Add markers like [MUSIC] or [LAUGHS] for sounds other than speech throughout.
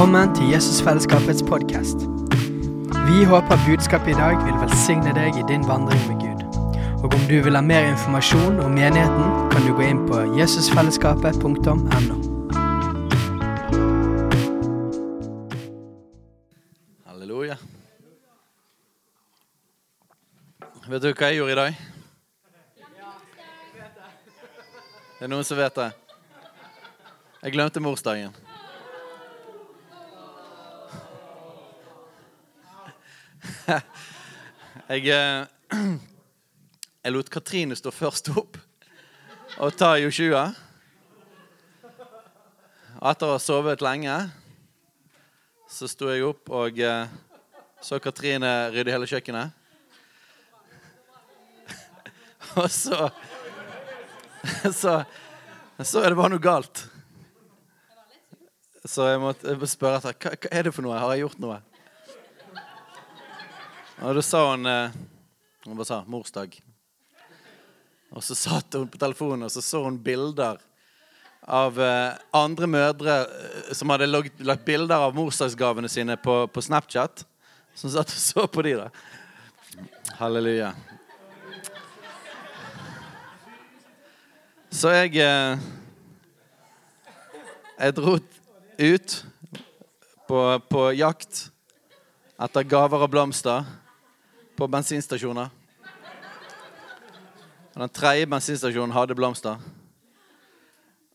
Velkommen til Jesusfellesskapets podkast. Vi håper budskapet i dag vil velsigne deg i din vandring med Gud. Og om du vil ha mer informasjon om menigheten, kan du gå inn på jesusfellesskapet.no. Halleluja. Vet du hva jeg gjorde i dag? Det er noen som vet det. Jeg glemte morsdagen. [LAUGHS] Jeg, eh, [CLEARS THROAT] jeg lot Katrine stå først opp og ta Joshua. Etter å ha sovet lenge så sto jeg opp og eh, så Katrine rydde hele kjøkkenet. [LAUGHS] og så [LAUGHS] så, så er det bare noe galt. Så jeg måtte spørre etter hva, hva er det for noe. Har jeg gjort noe? Og da sa hun eh, Hun bare sa 'morsdag'. Og så satt hun på telefonen og så så hun bilder av eh, andre mødre eh, som hadde lagt, bilder av morsdagsgavene sine på, på Snapchat. Som satt og så på de da. Halleluja. Så jeg Jeg dro ut på, på jakt etter gaver og blomster på bensinstasjoner. Og Den tredje bensinstasjonen hadde blomster.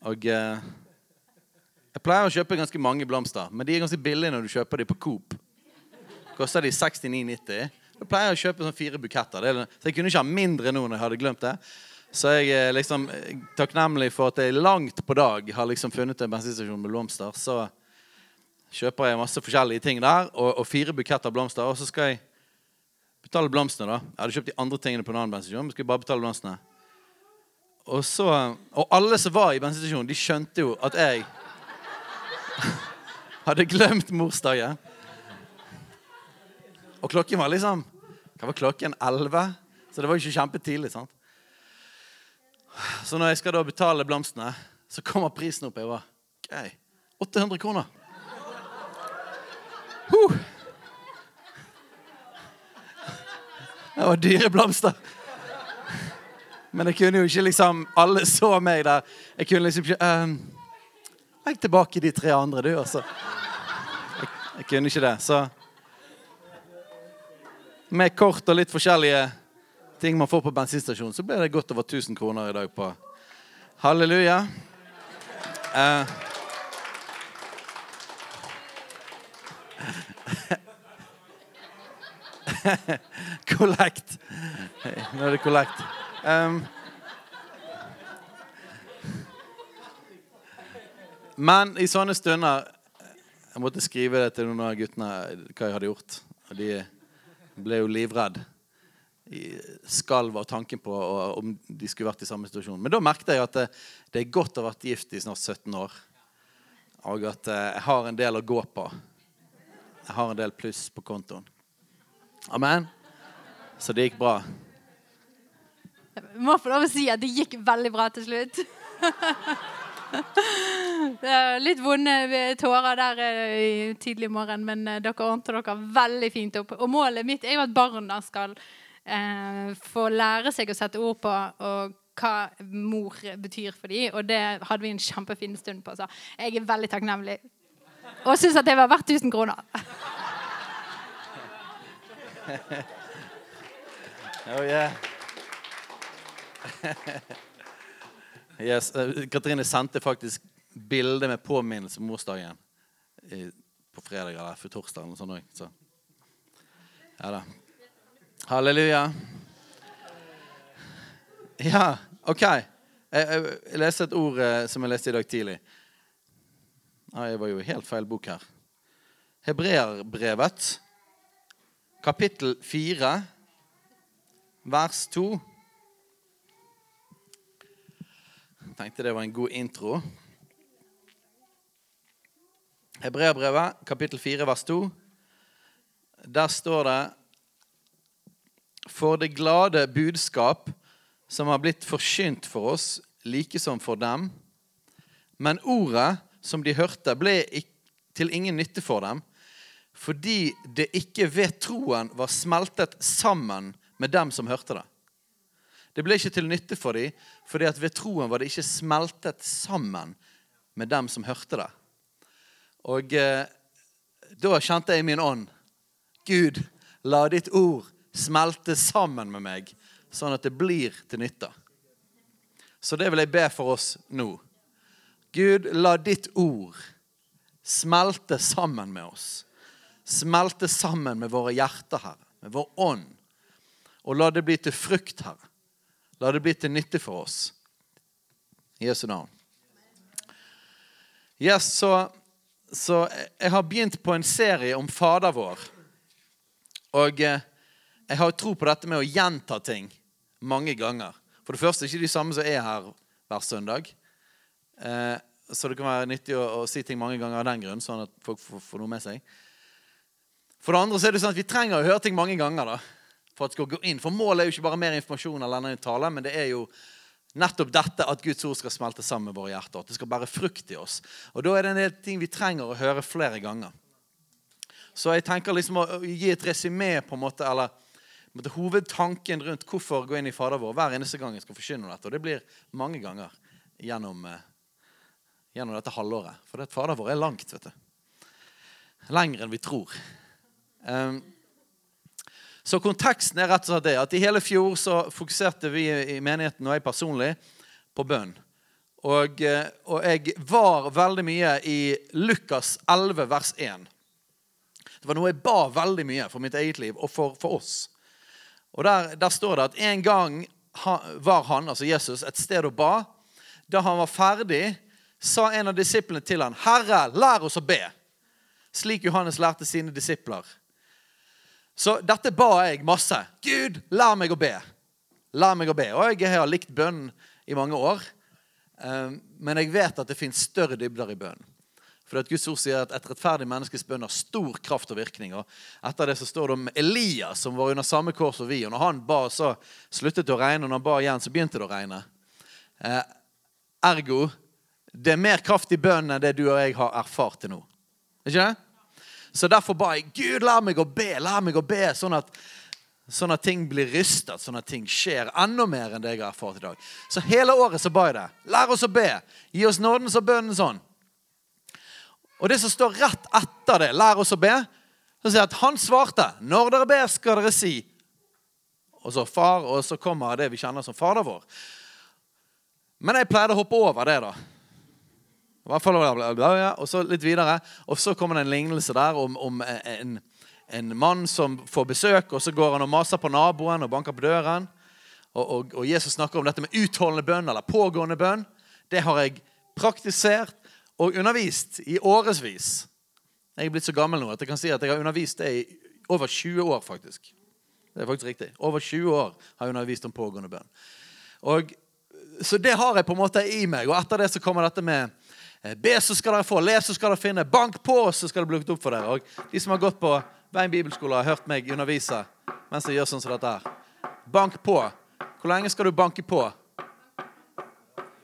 Og eh, jeg pleier å kjøpe ganske mange blomster, men de er ganske billige når du kjøper de på Coop. Koster de 69,90. Da pleier jeg å kjøpe sånn fire buketter. Er- Så jeg kunne ikke ha mindre nå når jeg hadde glemt det. Så jeg er liksom eh, takknemlig for at jeg langt på dag har liksom funnet en bensinstasjon med blomster. Så kjøper jeg masse forskjellige ting der, og, og fire buketter blomster. Og så skal jeg betale blomstene, da. Jeg hadde kjøpt de andre tingene på en annen bensinstasjon. skulle bare betale blomstene. Og så, og alle som var i bensinstasjonen, de skjønte jo at jeg [LAUGHS] hadde glemt morsdagen. Og klokken var liksom Hva var klokken? 11? Så det var jo ikke kjempetidlig. sant? Så når jeg skal da betale blomstene, så kommer prisen opp. Jeg var, ok, 800 kroner. Huh. Det var dyre blomster. Men jeg kunne jo ikke liksom Alle så meg der. Jeg kunne liksom ikke um, Legg tilbake de tre andre, du, altså. Jeg, jeg kunne ikke det. Så med kort og litt forskjellige ting man får på bensinstasjon, så ble det godt over 1000 kroner i dag på Halleluja. Eh. [LAUGHS] Kollekt. Nå er det kollekt. Um. Men i sånne stunder Jeg måtte skrive det til noen av guttene hva jeg hadde gjort. Og de ble jo livredd. Skalv av tanken på om de skulle vært i samme situasjon. Men da merket jeg at det, det er godt å ha vært gift i snart 17 år. Og at eh, jeg har en del å gå på. Jeg har en del pluss på kontoen. Amen. Så det gikk bra. Jeg må få lov å si at det gikk veldig bra til slutt. [LAUGHS] Litt vonde tårer der eh, i tidlig morgen, men eh, dere ordnet dere veldig fint opp. Og målet mitt er jo at barna skal eh, få lære seg å sette ord på og hva mor betyr for dem. Og det hadde vi en kjempefin stund på. Så jeg er veldig takknemlig. Og syns at det var verdt 1000 kroner. [LAUGHS] [LAUGHS] Oh, yeah. [LAUGHS] yes. eh, Katrine sendte faktisk bilde med påminnelse om morsdagen på fredag eller for torsdag. eller sånt også, Så. Ja da. Halleluja. Ja, OK. Jeg, jeg, jeg leste et ord eh, som jeg leste i dag tidlig. Nei, jeg var jo helt feil bok her. Hebreerbrevet, kapittel 4 vers 2. Jeg tenkte det var en god intro. Hebreabrevet, kapittel 4, vers 2. Der står det For det glade budskap som har blitt forkynt for oss, like som for dem. Men ordet som de hørte, ble, til ingen nytte for dem, fordi det ikke ved troen var smeltet sammen med dem som hørte det. Det ble ikke til nytte for dem, fordi at ved troen var det ikke smeltet sammen med dem som hørte det. Og eh, da kjente jeg i min ånd Gud, la ditt ord smelte sammen med meg, sånn at det blir til nytte. Så det vil jeg be for oss nå. Gud, la ditt ord smelte sammen med oss. Smelte sammen med våre hjerter, Herre, med vår ånd. Og la det bli til frukt, Herre. La det bli til nytte for oss. I Jesu navn. Yes, så, så jeg har begynt på en serie om Fader vår. Og eh, jeg har tro på dette med å gjenta ting mange ganger. For det første ikke de samme som er her hver søndag. Eh, så det kan være nyttig å, å, si ting mange ganger av den grunn, sånn at folk får, får, noe med seg. For det andre så er det sånn at vi trenger å høre ting mange ganger da, for at skal gå inn. For målet er jo ikke bare mer informasjon, eller en tale, men det er jo nettopp dette at Guds ord skal smelte sammen med våre hjerter. At det skal bære frukt i oss. Og Da er det en del ting vi trenger å høre flere ganger. Så jeg tenker liksom å gi et resymé på en måte, eller måte, hovedtanken rundt hvorfor gå inn i Fader vår hver eneste gang jeg skal forkynne dette. Og det blir mange ganger gjennom, eh, gjennom dette halvåret. For det Fader vår er langt. vet du. Lenger enn vi tror. Um, så konteksten er rett og slett det at i hele fjor så fokuserte vi i menigheten og jeg personlig på bønn. Og, eh, og jeg var veldig mye i Lukas 11, vers 1. Det var noe jeg ba veldig mye for mitt eget liv og for, for oss. Og der, der, står det at en gang var han, altså Jesus, et sted og ba. Da han var ferdig, sa en av disiplene til han, 'Herre, lær oss å be', slik Johannes lærte sine disipler. Så dette ba jeg masse. Gud, lær meg å be. Lær meg å be. Og jeg har likt bønn i mange år. Eh, men jeg vet at det fins større dybder i bønn. For at Guds ord sier at et rettferdig menneskes bønn har stor kraft og virkning. Og etter det så står det om Elias, som var under samme kår som vi. Og når han ba, så sluttet det å regne. Og når han ba igjen, så begynte det å regne. Eh, ergo det er mer kraft i bønnen enn det du og jeg har erfart til nå. Ikke det? Så derfor ba jeg Gud, la meg å be, la meg å be, sånn at, sånn at ting blir rystet, sånn at ting skjer enda mer enn det jeg har erfart i dag. Så hele året så ba jeg det. Lær oss å be. Gi oss nådens og bønnen sånn. Og det som står rett etter det, lær oss å be, så sier jeg at han svarte, når dere ber, skal dere si Og så far, og så kommer det vi kjenner som Fader vår. Men jeg pleide å hoppe over det, da. Og så litt videre. Og så kommer det en lignelse der om, om en, en, mann som får besøk, og så går han og maser på naboen og banker på døren. Og, og, og Jesus snakker om dette med utholdende bønn eller pågående bønn. Det har jeg praktisert og undervist i årevis. Jeg er blitt så gammel nå at jeg kan si at jeg har undervist det i over 20 år. faktisk. Det er faktisk riktig. Over 20 år har jeg undervist om pågående bønn. Og, så det har jeg på en måte i meg. Og etter det så kommer dette med Eh, be, så skal dere få. Les, så skal dere finne. Bank på, så skal det bli lukket opp for dere. Og de som har gått på Veien bibelskole, har hørt meg undervise mens jeg gjør sånn som dette her. Bank på. Hvor lenge skal du banke på?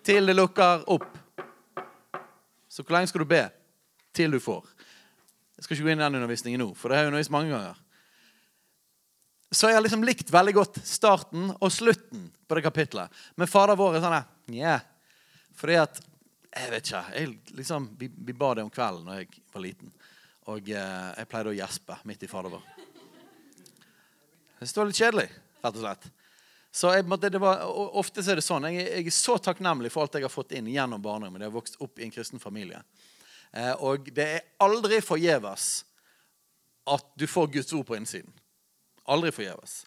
Til det lukker opp. Så hvor lenge skal du be? Til du får. Jeg skal ikke gå inn i den undervisningen nå, for det har jeg undervist mange ganger. Så jeg har liksom likt veldig godt starten og slutten på det kapitlet. Men Fader vår er sånn yeah. Fordi at jeg vet ikke. Jeg, liksom, vi, vi, ba det om kvelden da jeg var liten. Og eh, jeg pleide å gjespe midt i Fader vår. Det var litt kjedelig, rett og slett. Så jeg, det var, Ofte er det sånn. Jeg, jeg, er så takknemlig for alt jeg har fått inn gjennom barndommen. Jeg har vokst opp i en kristen familie. Eh, og det er aldri forgjeves at du får Guds ord på innsiden. Aldri forgjeves.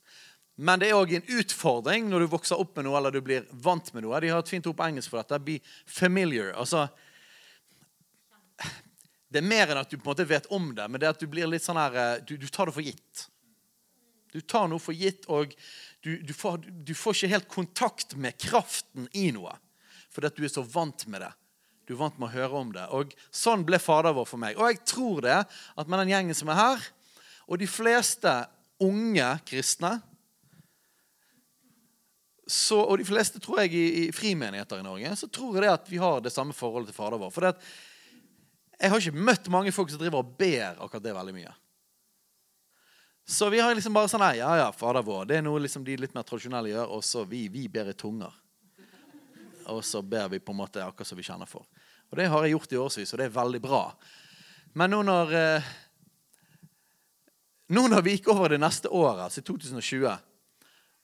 Men det er òg en utfordring når du vokser opp med noe eller du blir vant med noe. De har et fint ord på engelsk for dette. Be familiar. Altså, det er mer enn at du på en måte vet om det, men det er at du blir litt sånn her, eh, du, du tar det for gitt. Du tar noe for gitt, og du, du, får, du får, ikke helt kontakt med kraften i noe. Fordi at du er så vant med det. Du er vant med å høre om det. Og Sånn ble Fader vår for meg. Og jeg tror det at med den gjengen som er her, og de fleste unge kristne så, og de fleste tror jeg i, i, frimenigheter i Norge, så tror jeg det at vi har det samme forholdet til Fader vår. For at jeg har ikke møtt mange folk som driver og ber akkurat det veldig mye. Så vi har liksom bare sånn nei, Ja, ja, Fader vår. Det er noe liksom de litt mer tradisjonelle gjør. Og så vi, vi ber i tunger. Og så ber vi på en måte akkurat som vi kjenner for. Og det har jeg gjort i årevis, og det er veldig bra. Men nå når eh, Nå når vi gikk over det neste året, altså i 2020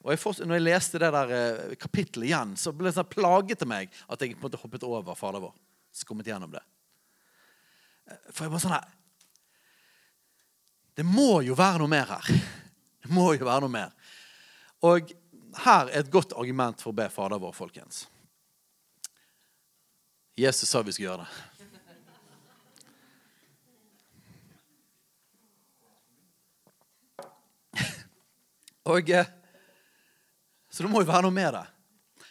og jeg forst, når jeg leste det der eh, kapittelet igjen, så ble det sånn plaget til meg at jeg på en måte hoppet over Fader vår. Skummet gjennom det. Eh, for jeg var sånn her Det må jo være noe mer her. Det må jo være noe mer. Og her er et godt argument for å be Fader vår, folkens. Jesus sa vi skulle gjøre det. [LAUGHS] Og eh, Så det må jo være noe med det.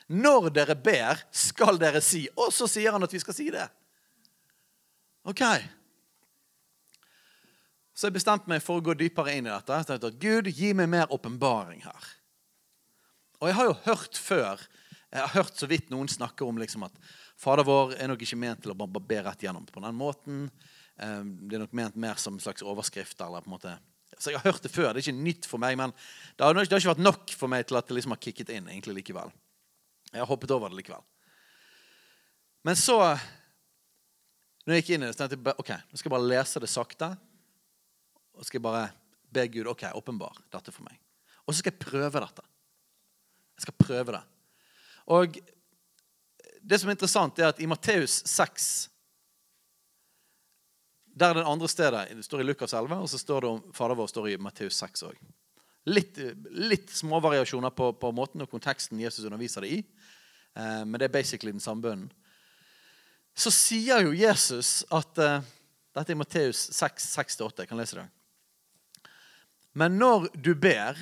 Når dere ber, skal dere si. Og så sier han at vi skal si det. Ok. Så jeg bestemte meg for å gå dypere inn i dette. Jeg tenkte at Gud, gi meg mer åpenbaring her. Og jeg har jo hørt før Jeg har hørt så vidt noen snakker om liksom at Fader vår er nok ikke ment til å bare be rett gjennom på den måten. Det er nok ment mer som en slags overskrift. eller på en måte så Jeg har hørt det før. Det er ikke nytt for meg, men det har, det har ikke vært nok for meg til at det liksom har kicket inn egentlig likevel. Jeg har hoppet over det likevel. Men så, når jeg gikk inn i det, så tenkte jeg ok, nå skal jeg bare lese det sakte. Og skal jeg bare be Gud ok, åpenbar dette for meg. Og så skal jeg prøve dette. Jeg skal prøve det. Og det som er interessant, er at i Matteus 6 Der er det andre stedet. Det står i Lukas 11, og så står det om Fader vår står i Matteus 6 òg. Litt, litt småvariasjoner på, på måten og konteksten Jesus underviser det i. Eh, men det er basically den samme bønnen. Så sier jo Jesus at eh, Dette er Matteus 6, 6-8. Jeg kan lese det. Men når du ber,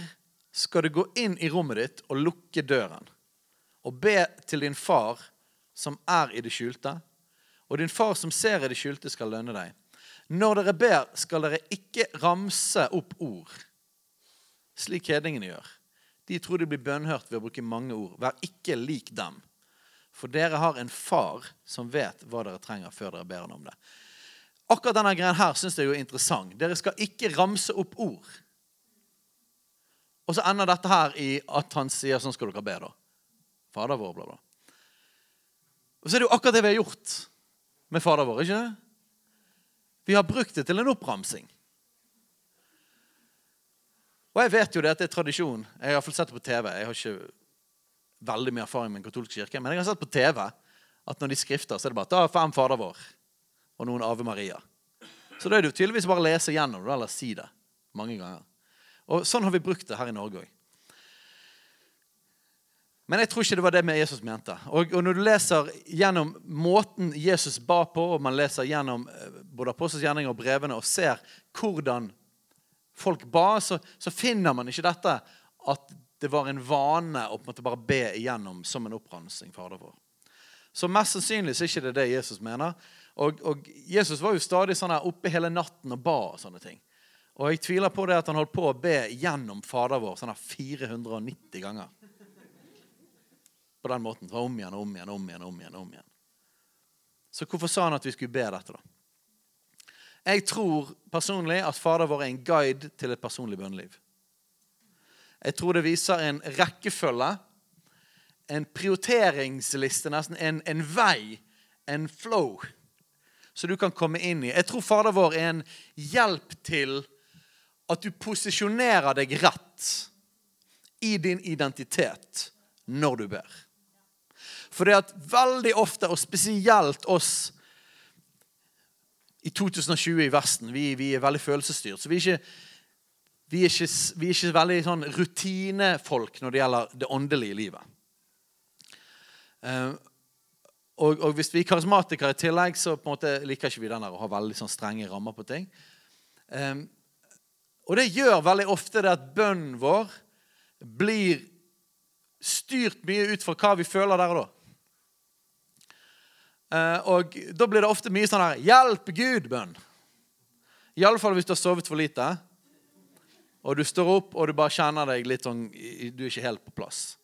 skal du gå inn i rommet ditt og lukke døren. Og be til din far som er i det skjulte. Og din far som ser i det skjulte, skal lønne deg. Når dere ber, skal dere ikke ramse opp ord, slik hedningene gjør. De tror de blir bønnhørt ved å bruke mange ord. Vær ikke lik dem. For dere har en far som vet hva dere trenger, før dere ber han om det. Akkurat denne greien her syns jeg er interessant. Dere skal ikke ramse opp ord. Og så ender dette her i at han sier sånn skal dere be, da. Fader vår, bla, bla. Og så er det jo akkurat det vi har gjort med Fader vår. ikke det? Vi har brukt det til en oppramsing. Og jeg vet jo det at det er tradisjon. Jeg har iallfall sett det på TV. Jeg har ikke veldig mye erfaring med en katolsk kirke, men jeg har sett på TV at når de skrifter, så er det bare ta fem Fader vår og noen Ave Maria. Så da er det jo tydeligvis bare å lese gjennom det, eller si det mange ganger. Og Sånn har vi brukt det her i Norge òg. Men jeg tror ikke det var det med Jesus mente. Og, og, når du leser gjennom måten Jesus ba på, og man leser gjennom eh, både Apostels gjerninger og brevene og ser hvordan folk ba, så, så, finner man ikke dette at det var en vane å på en måte bare be igjennom som en oppransing, Fader vår. Så mest sannsynlig så er ikke det det Jesus mener. Og, og Jesus var jo stadig sånn her oppe hele natten og ba og sånne ting. Og jeg tviler på det at han holdt på å be gjennom Fader vår sånn her 490 ganger på den måten. Så om igjen, om igjen, om igjen, om igjen. om igjen. Så hvorfor sa han at vi skulle be dette, da? Jeg tror personlig at Fader vår er en guide til et personlig bønneliv. Jeg tror det viser en rekkefølge, en prioriteringsliste, nesten en, en vei, en flow, så du kan komme inn i. Jeg tror Fader vår er en hjelp til at du posisjonerer deg rett i din identitet når du ber. For det at veldig ofte, og spesielt oss i 2020 i Vesten, vi, vi er veldig følelsesstyrt. Så vi er ikke, vi er ikke, vi er ikke veldig sånn rutinefolk når det gjelder det åndelige livet. Uh, og, og, hvis vi er karismatikere i tillegg, så på en måte liker ikke vi den der å ha veldig sånn strenge rammer på ting. Um, og det gjør veldig ofte det at bønnen vår blir styrt mye ut fra hva vi føler der og da. Eh, og da blir det ofte mye sånn her 'Hjelp Gud'-bønn. Iallfall hvis du har sovet for lite, og du står opp og du bare kjenner deg litt sånn Du er ikke helt på plass.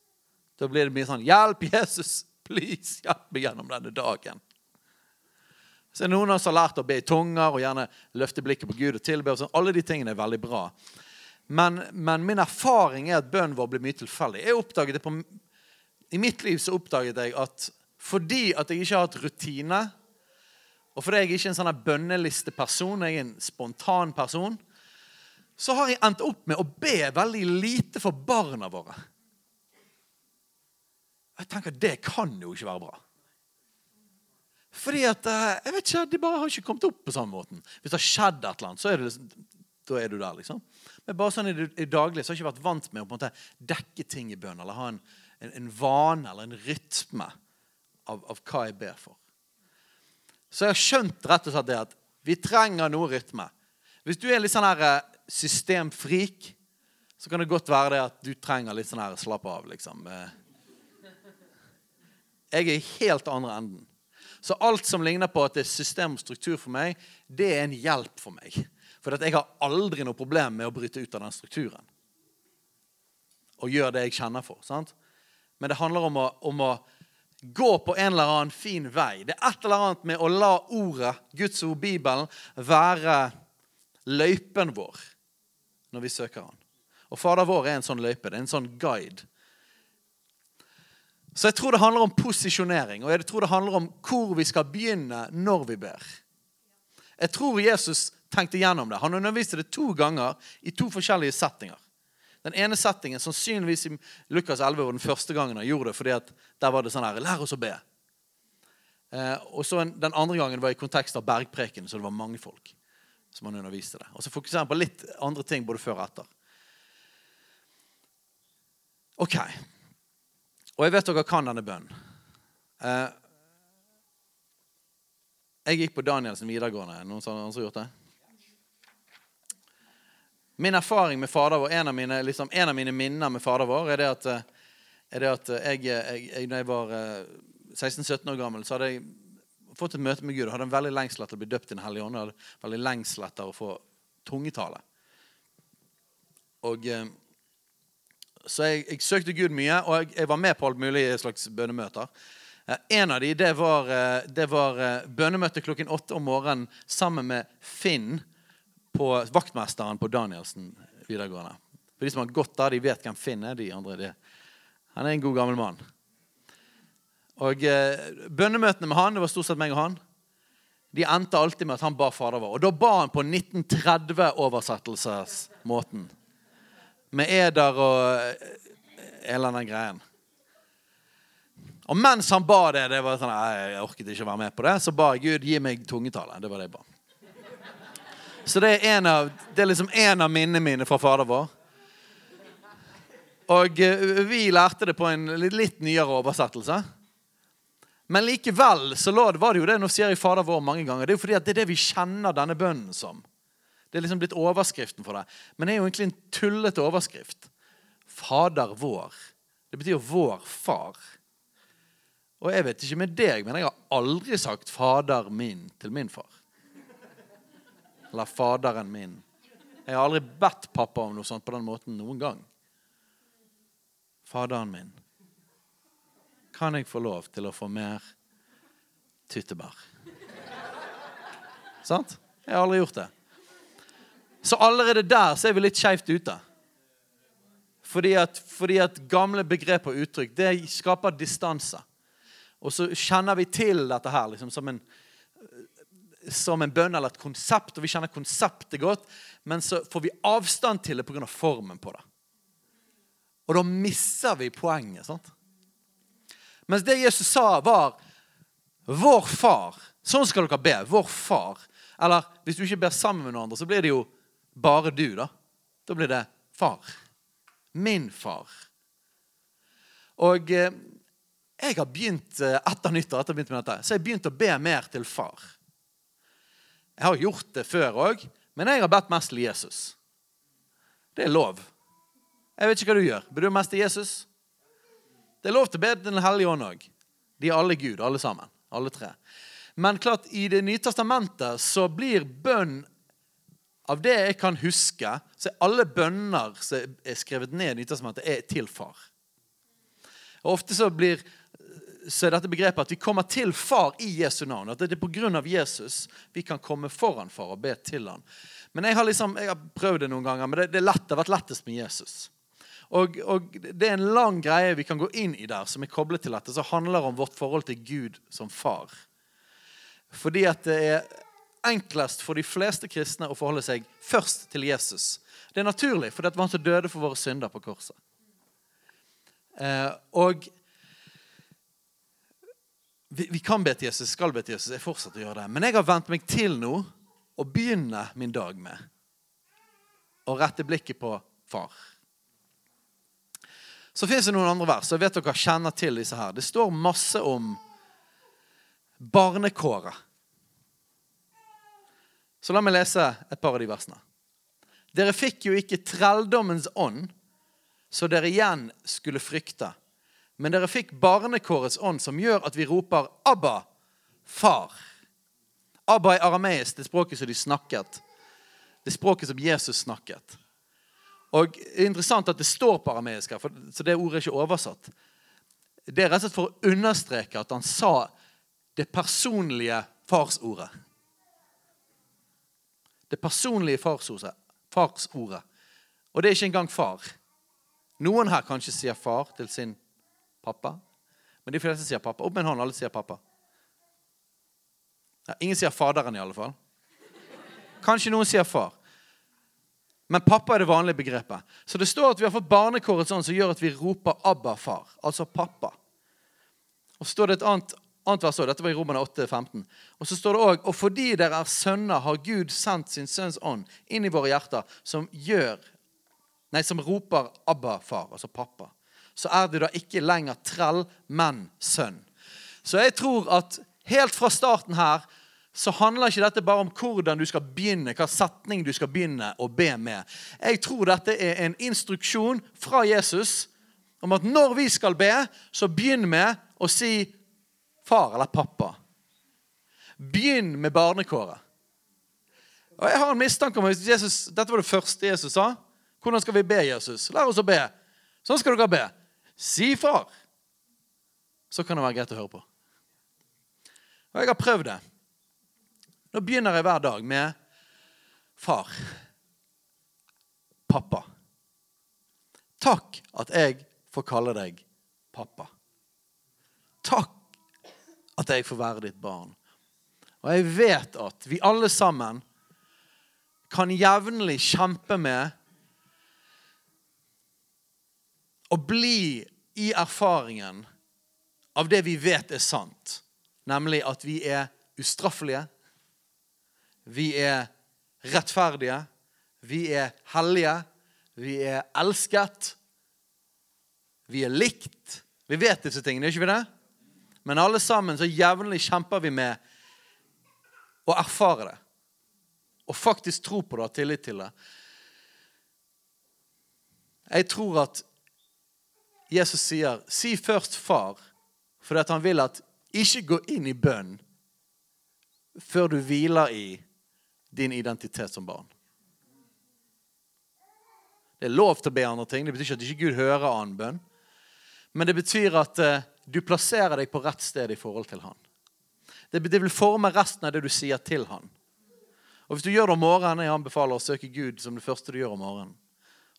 Da blir det mye sånn 'Hjelp, Jesus! Please, hjelp meg gjennom denne dagen'. Så er det noen av oss har lært å be i tunger og gjerne løfte blikket på Gud og tilbe. og sånn. Alle de tingene er veldig bra. Men, men min erfaring er at bønnen vår blir mye tilfeldig. Jeg oppdaget det på, I mitt liv så oppdaget jeg at fordi at jeg ikke har hatt rutine, og fordi jeg ikke er en sånn bønnelisteperson, jeg er en spontan person, så har jeg endt opp med å be veldig lite for barna våre. Jeg tenker Det kan jo ikke være bra. Fordi at eh, jeg vet ikke, De bare har ikke kommet opp på samme måten. Hvis det har skjedd et eller annet, så er, det, liksom, da er du der. liksom. Men bare sånn i i daglige så har jeg ikke vært vant med å på en måte dekke ting i bønn. Eller ha en, en, en vane eller en rytme av, av, hva jeg ber for. Så jeg har skjønt rett og slett det at vi trenger noe rytme. Hvis du er litt sånn her eh, systemfrik, så kan det godt være det at du trenger litt sånn her slapp av, liksom. Eh, jeg er i helt andre enden. Så alt som ligner på at det er system og struktur for meg, det er en hjelp for meg. For jeg har aldri noe problem med å bryte ut av den strukturen. Og gjøre det jeg kjenner for. sant? Men det handler om å, om å gå på en eller annen fin vei. Det er et eller annet med å la ordet, Guds ord, Bibelen, være løypen vår når vi søker Han. Og Fader vår er en sånn løype. Det er en sånn guide. Så jeg tror det handler om posisjonering, og jeg tror det handler om hvor vi skal begynne når vi ber. Jeg tror Jesus tenkte gjennom det. Han underviste det to ganger i to forskjellige settinger. Den ene settingen sannsynligvis i Lukas 11 var den første gangen han gjorde det. fordi at der var det sånn her Lær oss å be. Eh, og så Den andre gangen var i kontekst av bergpreken, så det var mange folk som han underviste det. Og så fokuserer han på litt andre ting både før og etter. Ok. Og jeg vet dere kan denne bønnen. Eh, jeg gikk på Danielsen videregående. Noen som har gjort det? Min erfaring med Fader vår, en av mine, liksom, en av mine minner med Fader vår, er det at, er det at jeg, jeg, jeg, når jeg var 16-17 eh, år gammel, så hadde jeg fått et møte med Gud og hadde en veldig lengsel etter å bli døpt i Den hellige ånd. Og veldig lengsel etter å få tungetale. Og eh, så jeg, jeg, søkte Gud mye, og jeg, jeg, var med på alt mulig slags bønnemøter. Eh, en av de, det var, eh, det var eh, bønnemøte klokken åtte om morgenen sammen med Finn, på vaktmesteren på Danielsen videregående. For De som har gått der, de vet hvem Finn er. de andre. De. Han er en god, gammel mann. Og eh, Bønnemøtene med han, det var stort sett meg og han, de endte alltid med at han ba Fader vår. Og da ba han på 1930-oversettelsesmåten med eder og hele den greien. Og mens han ba det, det var sånn, jeg orket ikke å være med på det, så ba Gud gi meg tungetale. Det var det jeg ba. Så det er, en av, det er liksom en av minnene mine fra Fader vår. Og eh, vi lærte det på en litt nyere oversettelse. Men likevel så var det jo det Nå sier jeg Fader vår mange ganger. Det er jo fordi det er det vi kjenner denne bønnen som. Det er liksom blitt overskriften for det. Men det er jo egentlig en tullete overskrift. Fader vår. Det betyr jo vår far. Og jeg vet ikke med deg, men jeg har aldri sagt 'Fader min' til min far. Eller 'Faderen min'. Jeg har aldri bedt pappa om noe sånt på den måten noen gang. Faderen min. Kan jeg få lov til å få mer tyttebær? Sant? Jeg har aldri gjort det. Så allerede der så er vi litt skeivt ute. Fordi at, fordi at, gamle begrep og uttrykk det skaper distanse. Og så kjenner vi til dette her liksom, som, en, som en bønn eller et konsept. Og vi kjenner konseptet godt, men så får vi avstand til det pga. formen på det. Og da misser vi poenget. sant? Mens det Jesus sa, var 'Vår far'. Sånn skal dere be. Vår far. Eller hvis du ikke ber sammen med noen andre, så blir det jo bare du, da. Da blir det far. Min far. Og eh, jeg har begynt eh, etter nyttår etter begynt med dette, så jeg begynt å be mer til far. Jeg har gjort det før òg, men jeg har bedt mest til Jesus. Det er lov. Jeg vet ikke hva du gjør. Ber du mest til Jesus? Det er lov til å be til Den hellige ånd òg. De er alle Gud, alle sammen. Alle tre. Men klart, i Det nye testamentet så blir bønn av det jeg kan huske, så er alle bønner som er skrevet ned i Nytestamentet, er til far. Og Ofte så blir så er dette begrepet at vi kommer til far i Jesu navn. At det er pga. Jesus vi kan komme foran far og be til han. Men jeg har, liksom, jeg har prøvd det noen ganger, men det, det, lett, det har vært lettest med Jesus. Og, og, Det er en lang greie vi kan gå inn i der, som er koblet til dette, som handler om vårt forhold til Gud som far. Fordi at det er enklest for de fleste kristne å forholde seg først til Jesus. Det er naturlig, for det var han som døde for våre synder på korset. Eh, og vi, vi, kan be til Jesus, skal be til Jesus. Jeg fortsetter å gjøre det. Men jeg har vent meg til nå å begynne min dag med å rette blikket på far. Så fins det noen andre vers. og jeg vet dere kjenner til disse her. Det står masse om barnekåret. Så la meg lese et par av de versene. Dere fikk jo ikke trelldommens ånd, så dere igjen skulle frykte. Men dere fikk barnekårets ånd, som gjør at vi roper 'Abba, far'. Abba er arameisk, det språket som de snakket. Det språket som Jesus snakket. Og det er Interessant at det står på arameisk her, så det ordet er ikke oversatt. Det er rett og slett for å understreke at han sa det personlige farsordet. Det personlige farsordet. farsordet. Og det er ikke engang far. Noen her kanskje sier far til sin pappa. Men de fleste sier pappa. Opp med en hånd, alle sier pappa. Ja, ingen sier faderen, i alle fall. Kanskje noen sier far. Men pappa er det vanlige begrepet. Så det står at vi har fått barnekåret sånn som gjør at vi roper 'Abba, far'. Altså pappa. Og så står det et annet, annet vers òg. Dette var i Romerne 8, 15. Og så står det òg Og fordi dere er sønner, har Gud sendt sin sønns ånd inn i våre hjerter, som gjør Nei, som roper 'Abba, far', altså pappa. Så er du da ikke lenger trell, men sønn. Så jeg tror at helt fra starten her så handler ikke dette bare om hvordan du skal begynne, hva setning du skal begynne å be med. Jeg tror dette er en instruksjon fra Jesus om at når vi skal be, så begynn med å si far eller pappa. Begynn med barnekåret. Og Jeg har en mistanke om at Jesus, dette var det første Jesus sa. Hvordan skal vi be Jesus? Lær oss å be. Sånn skal dere be. Si far. Så kan det være greit å høre på. Og jeg har prøvd det. Nå begynner jeg hver dag med far. Pappa. Takk at jeg får kalle deg pappa. Takk at jeg får være ditt barn. Og jeg vet at vi alle sammen kan jevnlig kjempe med å bli i erfaringen av det vi vet er sant, nemlig at vi er ustraffelige, vi er rettferdige. Vi er hellige. Vi er elsket. Vi er likt. Vi vet disse tingene, ikke vi det? Men alle sammen så jevnlig kjemper vi med å erfare det. Og faktisk tro på det og ha tillit til det. Jeg tror at Jesus sier 'si først far', fordi han vil at ikke gå inn i bønn før du hviler i din identitet som barn. Det er lov til å be andre ting. Det betyr ikke at ikke Gud hører annen bønn. Men det betyr at uh, du plasserer deg på rett sted i forhold til Han. Det, vil forme resten av det du sier til Han. Og Hvis du gjør det om morgenen, jeg anbefaler å søke Gud som det første du gjør om morgenen.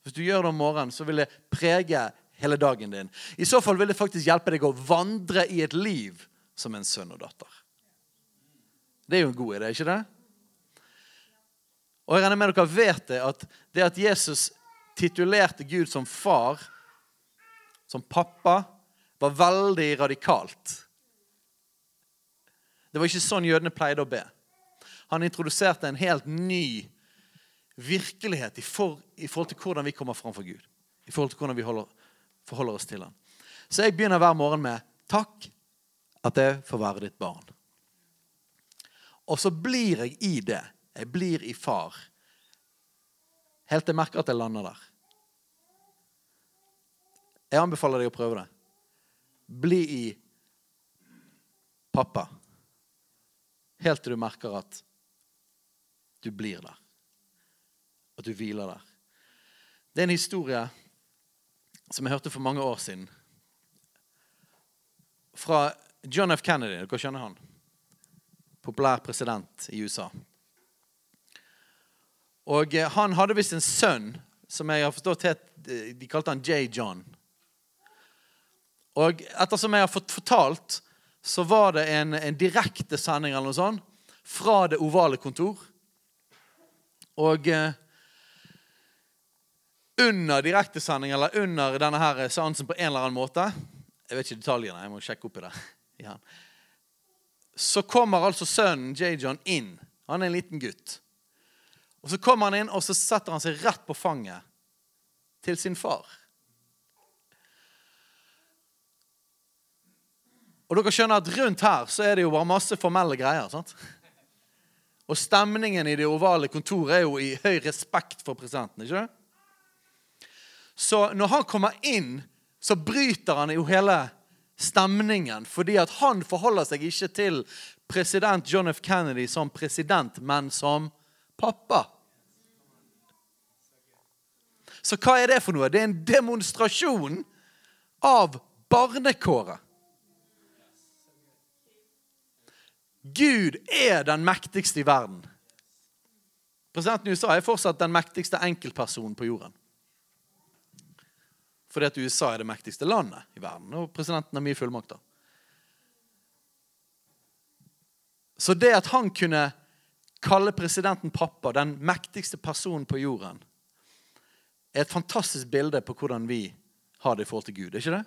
Hvis du gjør det om morgenen, så vil det prege hele dagen din. I så fall vil det faktisk hjelpe deg å vandre i et liv som en sønn og datter. Det er jo en god idé, ikke det? Og jeg regner med dere vet det, at det at Jesus titulerte Gud som far, som pappa, var veldig radikalt. Det var ikke sånn jødene pleide å be. Han introduserte en helt ny virkelighet i, for, i forhold til hvordan vi kommer fram for Gud. I forhold til hvordan vi holder, forholder oss til han. Så jeg begynner hver morgen med 'Takk at jeg får være ditt barn'. Og så blir jeg i det jeg blir i far. Helt til jeg merker at jeg lander der. Jeg anbefaler deg å prøve det. Bli i pappa. Helt til du merker at du blir der. At du hviler der. Det er en historie som jeg hørte for mange år siden. fra John F. Kennedy. Dere skjønner han? Populær president i USA. Og eh, han hadde visst en sønn som jeg har forstått het eh, De kalte han J. John. Og ettersom jeg har fått fortalt, så var det en, en direktesending eller noe sånt fra det ovale kontor. Og eh, under direktesending eller under denne her seansen på en eller annen måte Jeg vet ikke detaljene, jeg må sjekke opp i det. Ja. Så kommer altså sønnen J. John inn. Han er en liten gutt. Og Så kommer han inn, og så setter han seg rett på fanget til sin far. Og dere skjønner at rundt her så er det jo bare masse formelle greier. sant? Og stemningen i det ovale kontoret er jo i høy respekt for presidenten. ikke det? Så når han kommer inn, så bryter han jo hele stemningen. Fordi at han forholder seg ikke til president John F. Kennedy som president, men som pappa. Så hva er det for noe? Det er en demonstrasjon av barnekåret. Gud er den mektigste i verden. Presidenten i USA er fortsatt den mektigste enkeltpersonen på jorden. Fordi at USA er det mektigste landet i verden, og presidenten har mye fullmakter. Så det at han kunne kalle presidenten pappa, den mektigste personen på jorden, er et fantastisk bilde på hvordan vi har det i forhold til Gud. er ikke det?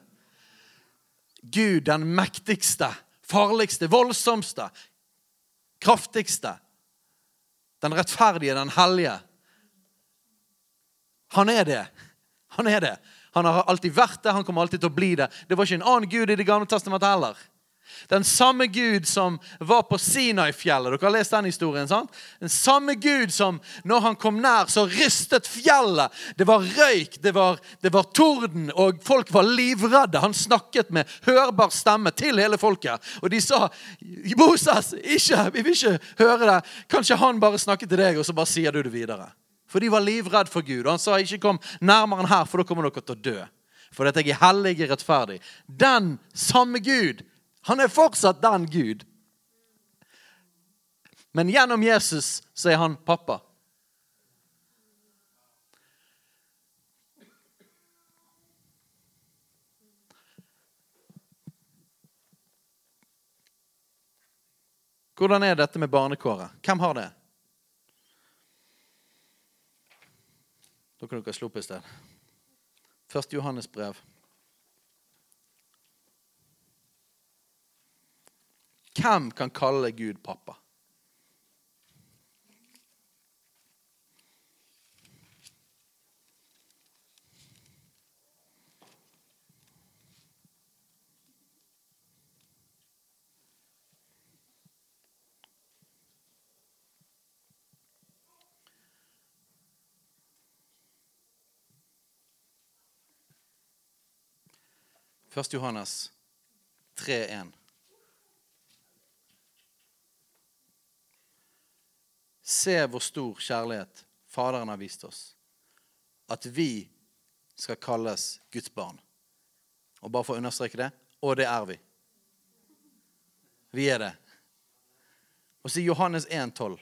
Gud, den mektigste, farligste, voldsomste, kraftigste. Den rettferdige, den hellige. Han er det. Han er det. Han har alltid vært det, han kommer alltid til å bli det. Det var ikke en annen gud i Det gamle testamentet heller. Den samme Gud som var på Sinai-fjellet. Dere har lest den historien, sant? Den samme Gud som når han kom nær, så rystet fjellet. Det var røyk, det var, det var torden, og folk var livredde. Han snakket med hørbar stemme til hele folket. Og de sa, 'Moses, ikke, vi vil ikke høre det.' Kanskje han bare snakket til deg, og så bare sier du det videre. For de var livredd for Gud. Og han sa, 'Ikke kom nærmere enn her, for da kommer dere til å dø.' For jeg er hellig og rettferdig. Den samme Gud han er fortsatt den Gud. Men gjennom Jesus så er han pappa. Hvordan er dette med barnekåret? Hvem har det? Da kan dere slå opp i sted. Først Johannes brev. Hvem kan kalle Gud pappa? Først Johannes 3,1. Se hvor stor kjærlighet Faderen har vist oss. At vi skal kalles Guds barn. Og bare for å understreke det og det er vi. Vi er det. Og så Johannes 1,12.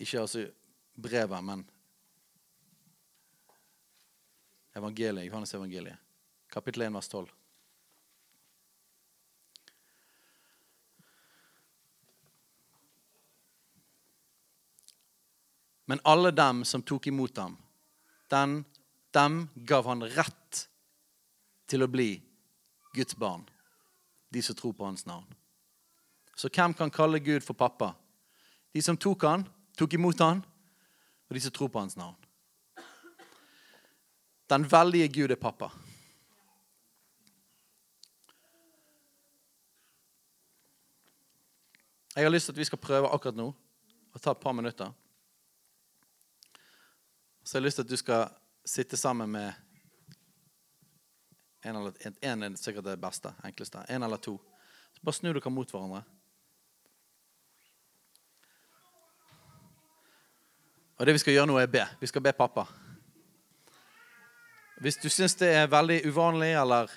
Ikke altså brevet, men evangeliet. Johannes evangeliet. Kapittel 1, vers 12. Men alle dem som tok imot ham, den, dem gav han rett til å bli Guds barn. De som tror på hans navn. Så hvem kan kalle Gud for pappa? De som tok han, tok imot han, og de som tror på hans navn. Den veldige Gud er pappa. Jeg har lyst til at vi skal prøve akkurat nå å ta et par minutter. Så jeg har lyst til at du skal sitte sammen med en, eller, en er sikkert det beste, enkleste. En eller to. Så bare snu dere mot hverandre. Og det vi skal gjøre nå, er be. Vi skal be pappa. Hvis du syns det er veldig uvanlig eller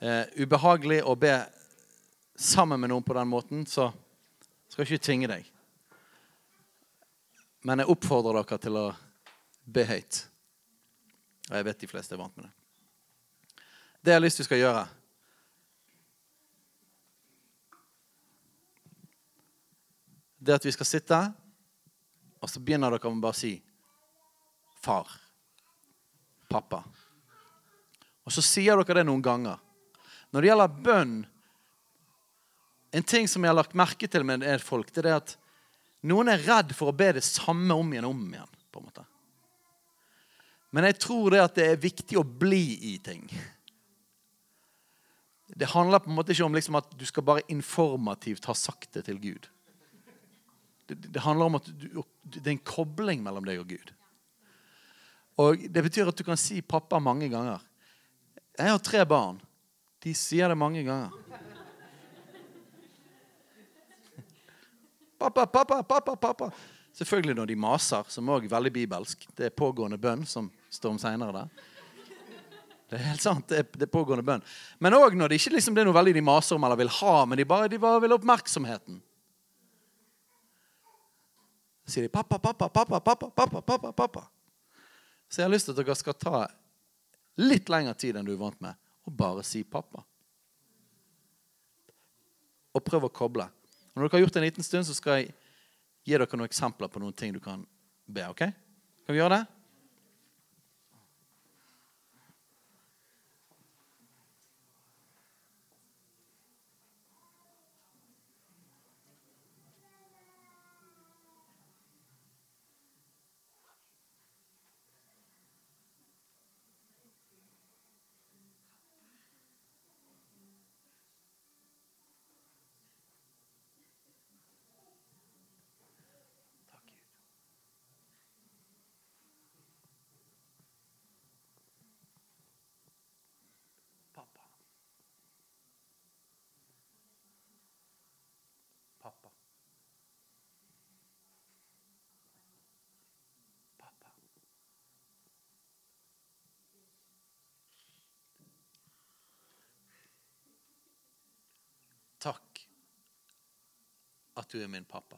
eh, ubehagelig å be sammen med noen på den måten, så skal jeg ikke tvinge deg. Men jeg oppfordrer dere til å be høyt. Og jeg vet de fleste er vant med det. Det jeg har lyst til du skal gjøre Det at vi skal sitte, og så begynner dere med bare å si far. Pappa. Og så sier dere det noen ganger. Når det gjelder bønn En ting som jeg har lagt merke til med er folk, det er at noen er redd for å be det samme om igjen og om igjen. på en måte. Men jeg tror det at det er viktig å bli i ting. Det handler på en måte ikke om liksom at du skal bare informativt ha sagt det til Gud. Det, det handler om at du, det er en kobling mellom deg og Gud. Og Det betyr at du kan si 'pappa' mange ganger. Jeg har tre barn. De sier det mange ganger. Pappa, pappa, pappa, pappa. Selvfølgelig når de maser, som òg er veldig bibelsk. Det er pågående bønn, som står om seinere der. Det er helt sant, det er, det er pågående bønn. Men òg når det ikke liksom, det er noe veldig de maser om eller vil ha, men de bare, de bare vil ha oppmerksomheten. Så sier de 'pappa, pappa, pappa, pappa, pappa'. pappa, pappa. Så jeg har lyst til at dere skal ta litt lengre tid enn du er vant med, og bare si 'pappa'. Og prøv å koble. Og når dere har gjort det en liten stund, så skal jeg gi dere noen eksempler på noen ting du kan be. ok? Kan vi gjøre det? Pappa. Pappa. Pappa. Takk at du er min pappa.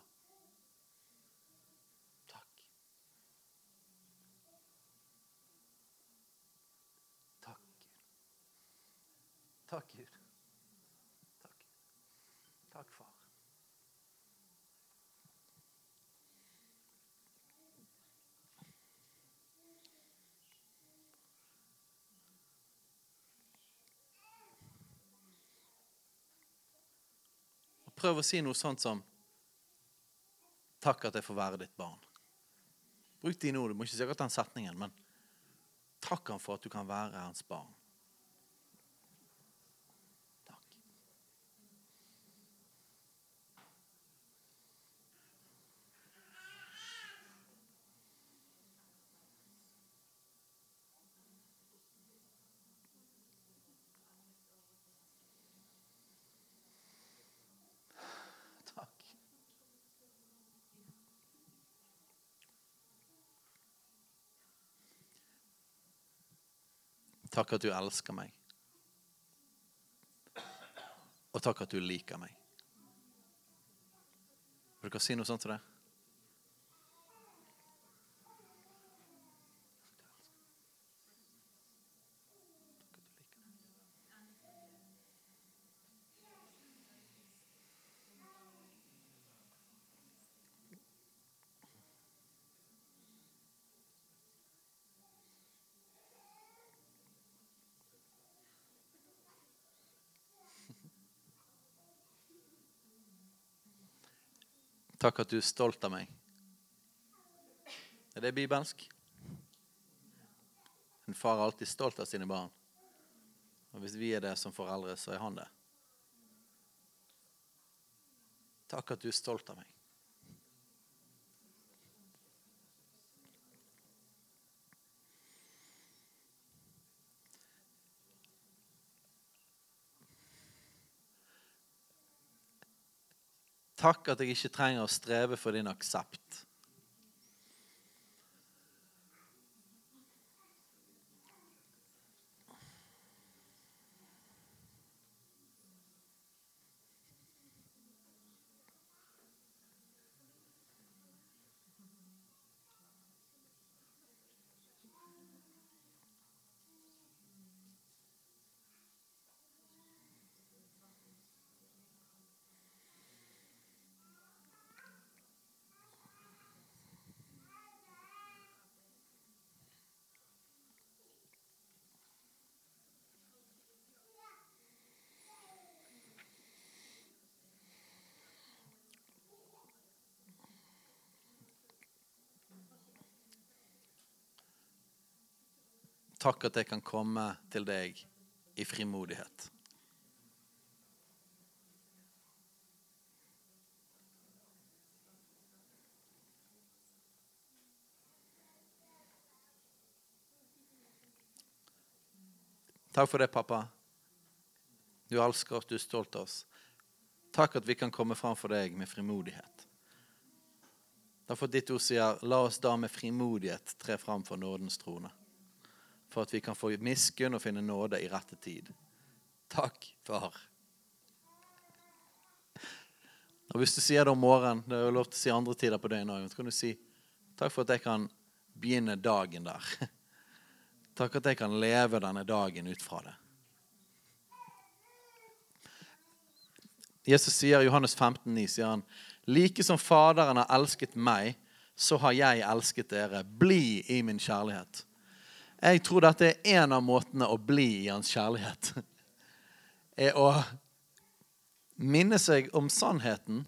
Prøv å si noe sånt som Takk at jeg får være ditt barn. Bruk dine ord. Du må ikke si akkurat den setningen, men takk ham for at du kan være hans barn. Takk. Takk. Takk at du elsker meg. Og takk at du liker meg. Vil dere si noe sånt til det? Takk at du er stolt av meg. Er det bibelsk? En far er alltid stolt av sine barn. Og hvis vi er det som foreldre, så er han det. Takk at du er stolt av meg. Takk at jeg ikke trenger å streve for din aksept. Takk at jeg kan komme til deg i frimodighet. Takk for det, pappa. Du elsker oss, du er stolt av oss. Takk at vi kan komme fram for deg med frimodighet. Derfor ditt ord sier, la oss da med frimodighet tre fram for nådens trone. For at vi kan få miskunn og finne nåde i rette tid. Takk, far. Og Hvis du sier det om morgenen, det er jo lov til å si andre tider på døgnet òg, så kan du si takk for at jeg kan begynne dagen der. [LAUGHS] Takk at jeg kan leve denne dagen ut fra det. Jesus sier i Johannes 15, 15,9 sier han, like som Faderen har elsket meg, så har jeg elsket dere. Bli i min kjærlighet. Jeg tror dette er en av måtene å bli i hans kjærlighet. [LAUGHS] Er å minne seg om sannheten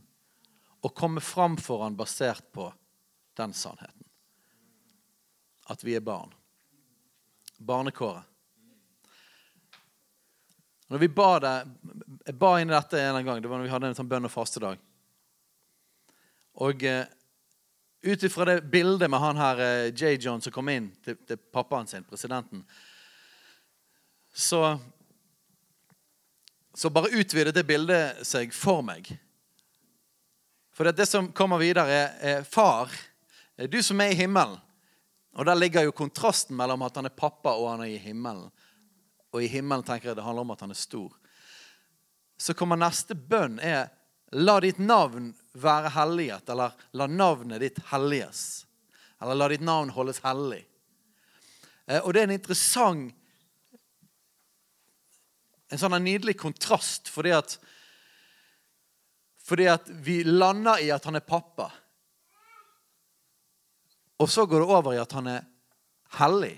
og komme fram for han basert på den sannheten. At vi er barn barnekåret. Når vi ba det, Jeg ba inn i dette en gang. Det var når vi hadde en sånn bønn- og fastedag. Og eh, ut ifra det bildet med han her eh, J. John som kom inn til, til pappaen sin, presidenten, så Så bare utvidet det bildet seg for meg. For det, det som kommer videre, er, er Far, du som er i himmelen og Der ligger jo kontrasten mellom at han er pappa og han er i himmelen. Og i himmelen tenker jeg det handler om at han er stor. Så kommer neste bønn er La ditt navn være helliget, eller la navnet ditt helliges. Eller la ditt navn holdes hellig. Eh, og det er en interessant En sånn nydelig kontrast, fordi at Fordi at vi lander i at han er pappa. Og så går det over i at han er hellig.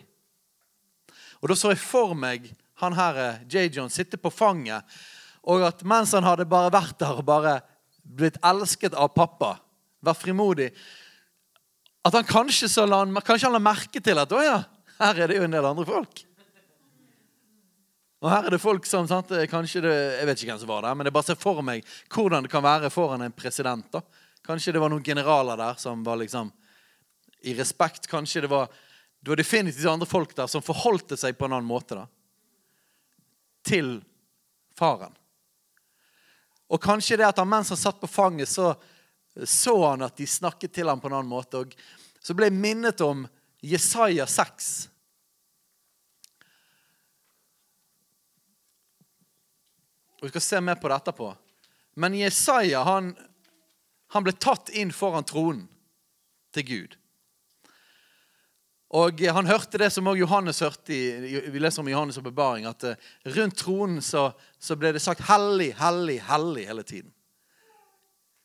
Og da så jeg for meg han her, eh, J. John sitte på fanget, og at mens han hadde bare vært der og bare blitt elsket av pappa, vært frimodig At han kanskje, la, kanskje han la merke til at å ja, her er det jo en del andre folk. Og her er det folk som sant, kanskje det, Jeg vet ikke hvem som var der, men jeg bare ser for meg hvordan det kan være foran en president. da. Kanskje det var noen generaler der som var liksom i respekt. Kanskje det var, det var definitivt andre folk der som forholdte seg på en annen måte da, til faren. Og kanskje det at han mens han satt på fanget, så så han at de snakket til ham på en annen måte. Og så ble jeg minnet om Jesaja 6. Og Vi skal se mer på det etterpå. Men Jesaja han, han ble tatt inn foran tronen til Gud. Og Han hørte det som også Johannes hørte. Vi leser om Johannes' og bebaring, at eh, rundt tronen så, så, ble det sagt 'hellig, hellig, hellig' hele tiden.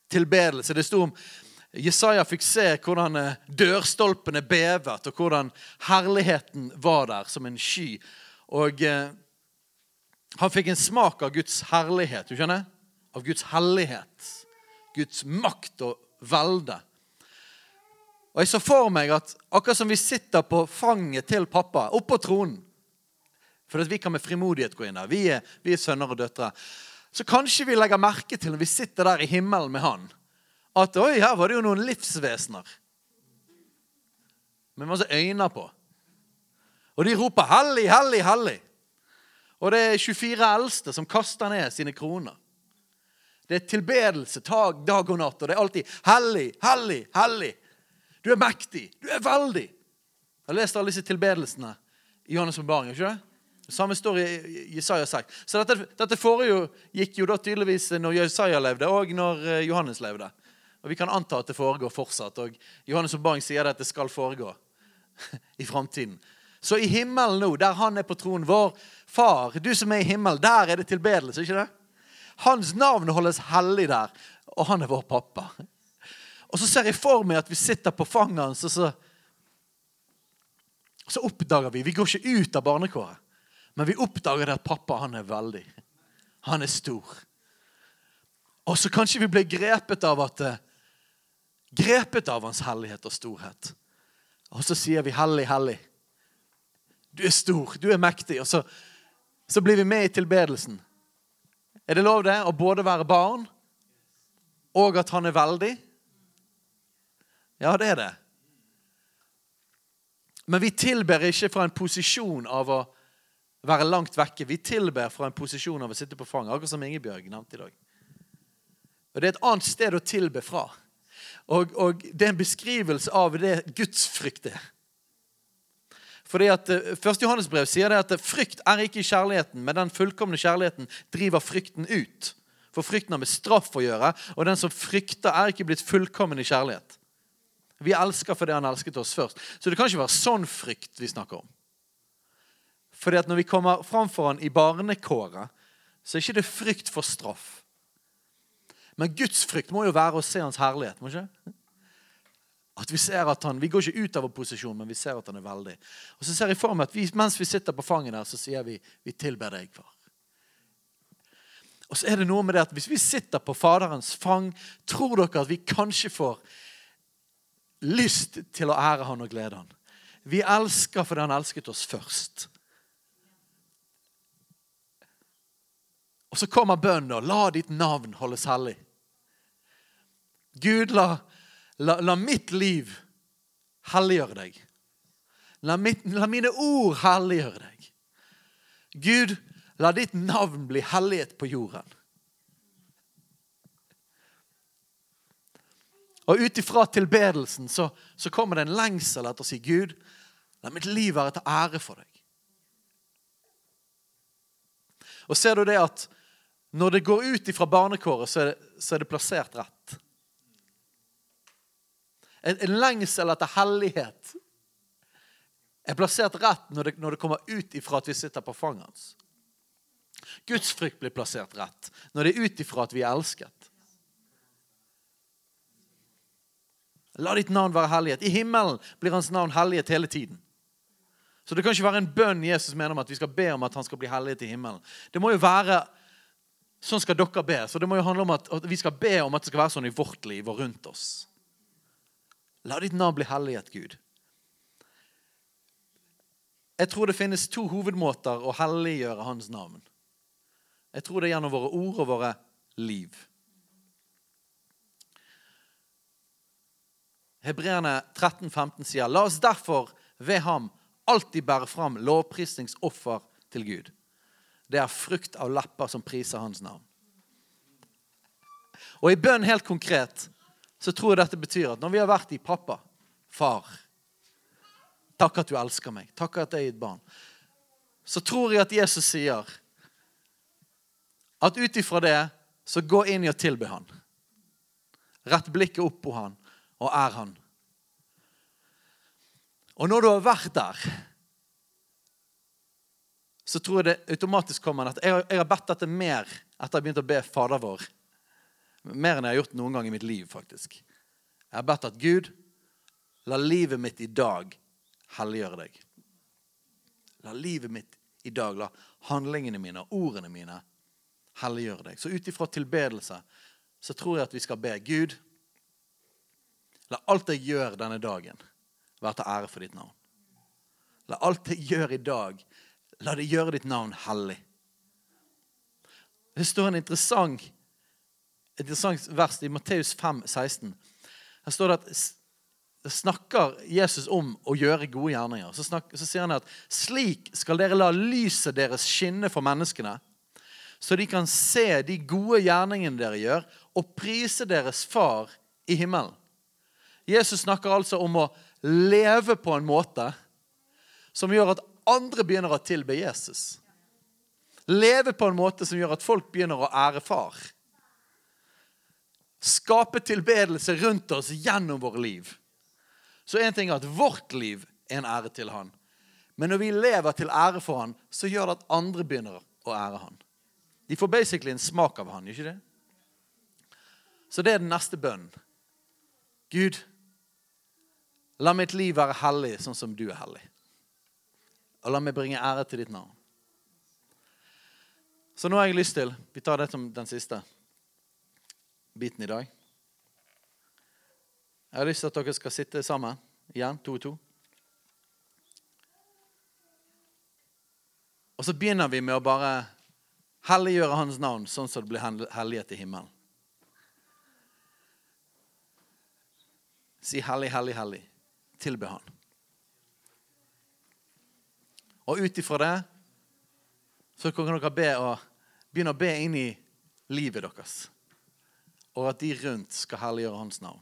Tilbedelse. Det sto om Jesaja fikk se hvordan eh, dørstolpene bevet, og hvordan herligheten var der som en sky. Og eh, han fikk en smak av Guds herlighet. du skjønner? Av Guds hellighet. Guds makt og velde. Og jeg så for meg at akkurat som vi sitter på fanget til pappa, oppå tronen For vi kan med frimodighet gå inn der. Vi er, vi er sønner og døtre. Så kanskje vi legger merke til når vi sitter der i himmelen med han, at oi, her var det jo noen livsvesener. Med masse øyne på. Og de roper 'Hellig, hellig, hellig'. Og det er 24 eldste som kaster ned sine kroner. Det er tilbedelse dag og natt, og det er alltid 'hellig, hellig, hellig'. Du er mektig. Du er veldig. Jeg har lest alle disse tilbedelsene i Johannes' bebaring. ikke det? Samme står i Jesaja 6. Så dette, dette foregikk jo da tydeligvis når Jesaja levde, og når eh, Johannes levde. Og Vi kan anta at det foregår fortsatt. Og Johannes' bebaring sier at det skal foregå [LAUGHS] i framtiden. Så i himmelen nå, der han er på tronen, vår far, du som er i himmelen, der er det tilbedelse, ikke det? Hans navn holdes hellig der, og han er vår pappa. Og så ser jeg for meg at vi sitter på fanget hans, og så, så oppdager vi Vi går ikke ut av barnekåret, men vi oppdager at pappa han er veldig. Han er stor. Og så kanskje vi blir grepet av at eh, Grepet av hans hellighet og storhet. Og så sier vi 'Hellig, hellig'. Du er stor, du er mektig. Og så, så blir vi med i tilbedelsen. Er det lov det å både være barn og at han er veldig? Ja, det er det. Men vi tilber ikke fra en posisjon av å være langt vekke. Vi tilber fra en posisjon av å sitte på fanget, akkurat som Ingebjørg nevnte i dag. Og Det er et annet sted å tilbe fra. Og, og det er en beskrivelse av det gudsfrykt er. Fordi at Første 1. Johannes brev sier det at frykt er ikke i kjærligheten, men den fullkomne kjærligheten driver frykten ut. For frykten har med straff å gjøre, og den som frykter, er ikke blitt fullkommen i kjærlighet. Vi elsker fordi han elsket oss først. Så det kan ikke være sånn frykt vi snakker om. Fordi at når vi kommer framfor han i barnekåret, så er ikke det frykt for straff. Men Guds frykt må jo være å se hans herlighet. må ikke? At Vi ser at han, vi går ikke ut av vår posisjon, men vi ser at han er veldig. Og så ser jeg for meg at vi, Mens vi sitter på fanget der, så sier vi 'Vi tilber deg, far'. Og så er det noe med det at Hvis vi sitter på Faderens fang, tror dere at vi kanskje får lyst til å ære han og glede han? Vi elsker fordi han elsket oss først. Og så kommer bønnen, da. La ditt navn holdes hellig. Gud, la, la, la mitt liv helliggjøre deg. La, mitt, la mine ord helliggjøre deg. Gud, la ditt navn bli hellighet på jorden. Og ut ifra tilbedelsen så, så, kommer det en lengsel etter å si, Gud, la mitt liv være til ære for deg. Og ser du det at når det går ut ifra barnekåret, så er det, så er det plassert rett. En, en lengsel etter hellighet er plassert rett når det, når det kommer ut ifra at vi sitter på fanget hans. Guds frykt blir plassert rett når det er ut ifra at vi er elsket. La ditt navn være hellighet. I himmelen blir hans navn hellighet hele tiden. Så det kan ikke være en bønn Jesus mener om at vi skal be om at han skal bli hellighet i himmelen. Det må jo være Sånn skal dere be. Så det må jo handle om at, at vi skal be om at det skal være sånn i vårt liv og rundt oss. La ditt navn bli hellighet, Gud. Jeg tror det finnes to hovedmåter å helliggjøre Hans navn. Jeg tror det er gjennom våre ord og våre liv. Hebreerne 13, 15 sier, La oss derfor ved ham alltid bære fram lovprisningsoffer til Gud det er frukt av lepper som priser hans navn. Og i bønn helt konkret så tror jeg dette betyr at når vi har vært i pappa, far Takk at du elsker meg. Takk at jeg er et barn. Så tror jeg at Jesus sier at ut ifra det så gå inn i å tilbe han. Rett blikket opp på han og er han. Og når du har vært der så tror jeg det automatisk kommer at jeg har, bedt dette mer etter jeg begynte å be Fader vår. Mer enn jeg har gjort noen gang i mitt liv, faktisk. Jeg har bedt at Gud, la livet mitt i dag helliggjøre deg. La livet mitt i dag, la handlingene mine ordene mine helliggjøre deg. Så ut ifra tilbedelse så tror jeg at vi skal be Gud, la alt jeg gjør denne dagen, være til ære for ditt navn. La alt jeg gjør i dag, La det gjøre ditt navn hellig. Det står en interessant, et interessant vers i Matteus 5, 16. Her står det at snakker Jesus om å gjøre gode gjerninger. Så, snakker, så sier han at slik skal dere la lyset deres skinne for menneskene, så de kan se de gode gjerningene dere gjør, og prise deres far i himmelen. Jesus snakker altså om å leve på en måte som gjør at andre begynner å tilbe Jesus. Leve på en måte som gjør at folk begynner å ære far. Skape tilbedelse rundt oss gjennom våre liv. Så én ting er at vårt liv er en ære til han. Men når vi lever til ære for han, så gjør det at andre begynner å ære han. De får basically en smak av han, ikke det? Så det er den neste bønnen. Gud, la mitt liv være hellig sånn som du er hellig og la meg bringe ære til ditt navn. Så nå har jeg lyst til Vi tar det som den siste biten i dag. Jeg har lyst til at dere skal sitte sammen igjen, to og to. Og så begynner vi med å bare helliggjøre hans navn sånn som det blir hellighet i himmelen. Si hellig, hellig, hellig. Tilbe han. Og ut ifra det så kan dere be begynne å be inn i livet deres. Og at de rundt skal helliggjøre hans navn.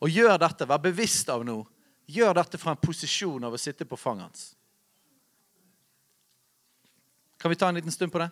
Og gjør dette, vær bevisst av nå. Gjør dette fra en posisjon av å sitte på fanget hans. Kan vi ta en liten stund på det?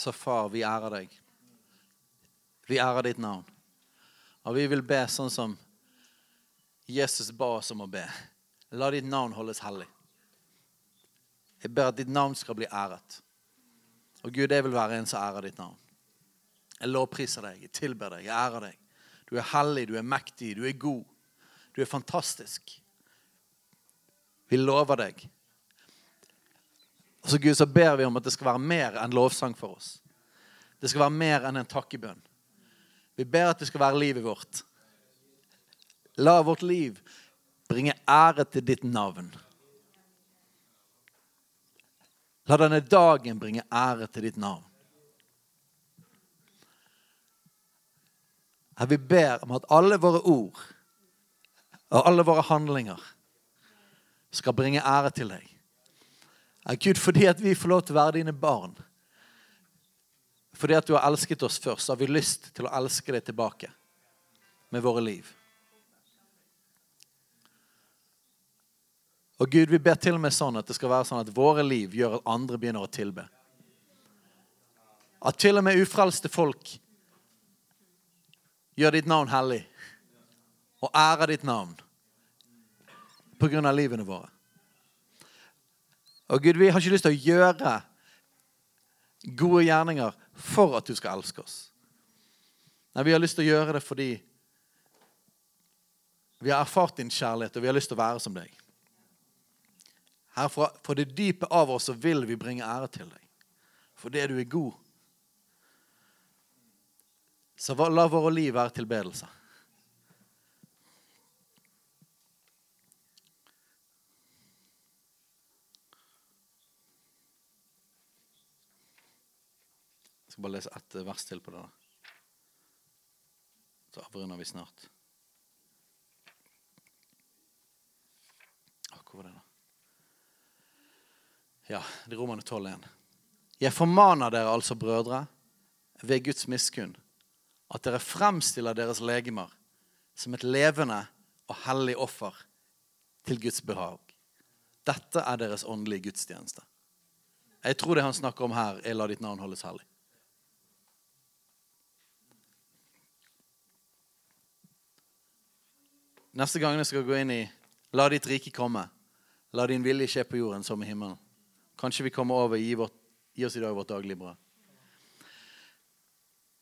Så far, vi ærer deg. Vi ærer ditt navn. Og vi vil be sånn som Jesus ba oss om å be. La ditt navn holdes hellig. Jeg ber at ditt navn skal bli æret. Og Gud, jeg vil være en som ærer ditt navn. Jeg lovpriser deg, jeg tilber deg, jeg ærer deg. Du er hellig, du er mektig, du er god. Du er fantastisk. Vi lover deg. Så Gud, så ber vi om at det skal være mer enn lovsang for oss. Det skal være mer enn en takkebønn. Vi ber at det skal være livet vårt. La vårt liv bringe ære til ditt navn. La denne dagen bringe ære til ditt navn. Her vi ber om at alle våre ord og alle våre handlinger skal bringe ære til deg. Ja, Gud, fordi at vi får lov til å være dine barn. Fordi at du har elsket oss først, så har vi lyst til å elske deg tilbake med våre liv. Og Gud, vi ber til og med sånn at det skal være sånn at våre liv gjør at andre begynner å tilbe. At til og med ufrelste folk gjør ditt navn hellig og ærer ditt navn på grunn av livene våre. Og Gud, vi har ikke lyst til å gjøre gode gjerninger for at du skal elske oss. Nei, vi har lyst til å gjøre det fordi vi har erfart din kjærlighet, og vi har lyst til å være som deg. Herfra, for det dype av oss så vil vi bringe ære til deg. Fordi du er god. Så la våre liv være tilbedelse. Skal bare lese ett vers til på det. Så avrunder vi snart. Å, Hvor var det, da? Ja, det er Romane 12 igjen. Jeg formaner dere altså, brødre, ved Guds miskunn, at dere fremstiller deres legemer som et levende og hellig offer til Guds behag. Dette er deres åndelige gudstjeneste. Jeg tror det han snakker om her, er la ditt navn holdes hellig. Neste gang jeg skal gå inn i La ditt rike komme. La din vilje skje på jorden som i himmelen. Kanskje vi kommer over gi, gi oss i dag vårt daglige brød.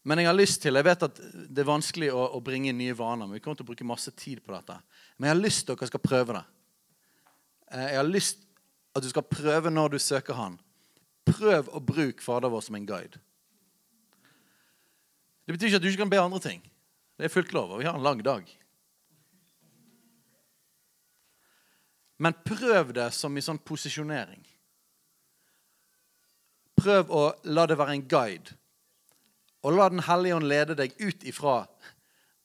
Men jeg har lyst til, jeg vet at det er vanskelig å, å bringe inn nye vaner, men vi kommer til å bruke masse tid på dette. Men jeg har lyst til at dere skal prøve det. Eh, Jeg har lyst at du skal prøve når du søker Han. Prøv å bruke Fader vår som en guide. Det betyr ikke at du ikke kan be andre ting. Det er fullt lov, og vi har en lang dag. Men prøv det som i sånn posisjonering. Prøv å la det være en guide. Og la Den hellige ånd lede deg ut ifra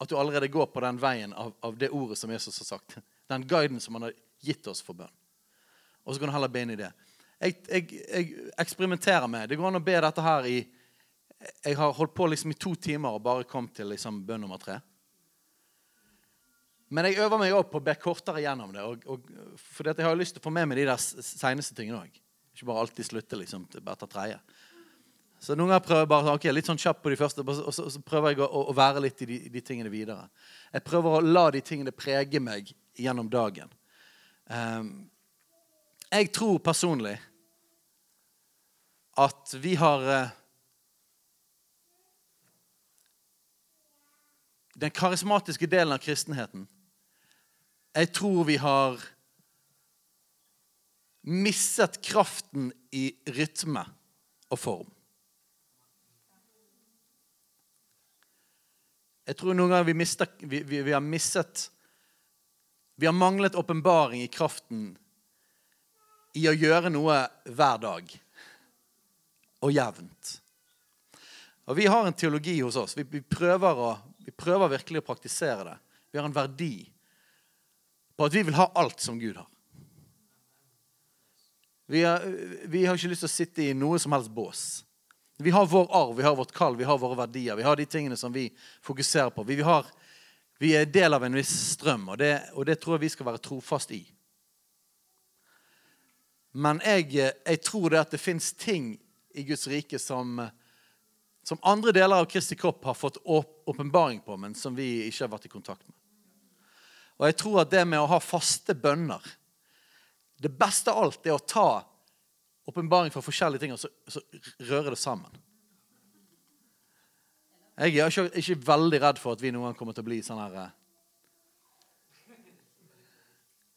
at du allerede går på den veien av, av det ordet som Jesus har sagt. Den guiden som han har gitt oss for bønn. Og så kan du heller be inn i det. Jeg, jeg, jeg eksperimenterer med Det går an å be dette her i Jeg har holdt på liksom i to timer og bare kom til liksom bønn nummer tre. Men jeg øver meg opp på å be kortere gjennom det. Og, og, at jeg har lyst til å få med meg de der seneste tingene òg. Ikke bare alltid slutte liksom, etter tredje. Så noen ganger prøver jeg bare okay, litt sånn kjapt på de første, og så, og så prøver jeg å, å, være litt i de, de, tingene videre. Jeg prøver å la de tingene prege meg gjennom dagen. Um, jeg tror personlig at vi har uh, Den karismatiske delen av kristenheten Jeg tror vi har mistet kraften i rytme og form. Jeg tror noen ganger vi, mister, vi, vi, vi har mistet Vi har manglet åpenbaring i kraften i å gjøre noe hver dag og jevnt. Og Vi har en teologi hos oss. Vi, prøver å, vi, prøver virkelig å praktisere det. Vi har en verdi på at vi vil ha alt som Gud har. Vi har, vi har ikke lyst til å sitte i noe som helst bås. Vi har vår arv, vi har vårt kall, vi har våre verdier. Vi har de tingene som vi fokuserer på. Vi, har, vi er del av en viss strøm, og det, og det, tror jeg vi skal være trofast i. Men jeg, jeg tror det at det fins ting i Guds rike som, som andre deler av Kristi kropp har fått åpenbaring på, men som vi ikke har vært i kontakt med. Og jeg tror at det med å ha faste bønner Det beste av alt er å ta åpenbaring fra forskjellige ting, og så, så røre det sammen. Jeg er ikke, ikke, veldig redd for at vi noen gang kommer til å bli sånn her uh,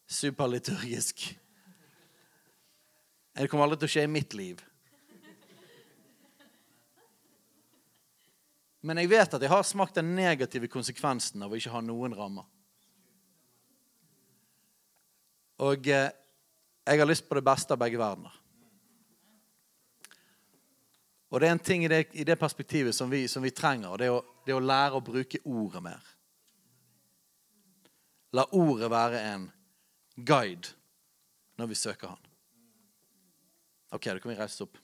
Superliturgisk. Det kommer aldri til å skje i mitt liv. Men jeg vet at jeg har smakt den negative konsekvensen av å ikke ha noen rammer. Og uh, jeg har lyst på det beste av begge verdener. Og det er en ting i det, i det perspektivet som vi, som vi, trenger, og det er, å, det er å lære å bruke ordet mer. La ordet være en guide når vi søker Han. OK, da kan vi reise oss opp.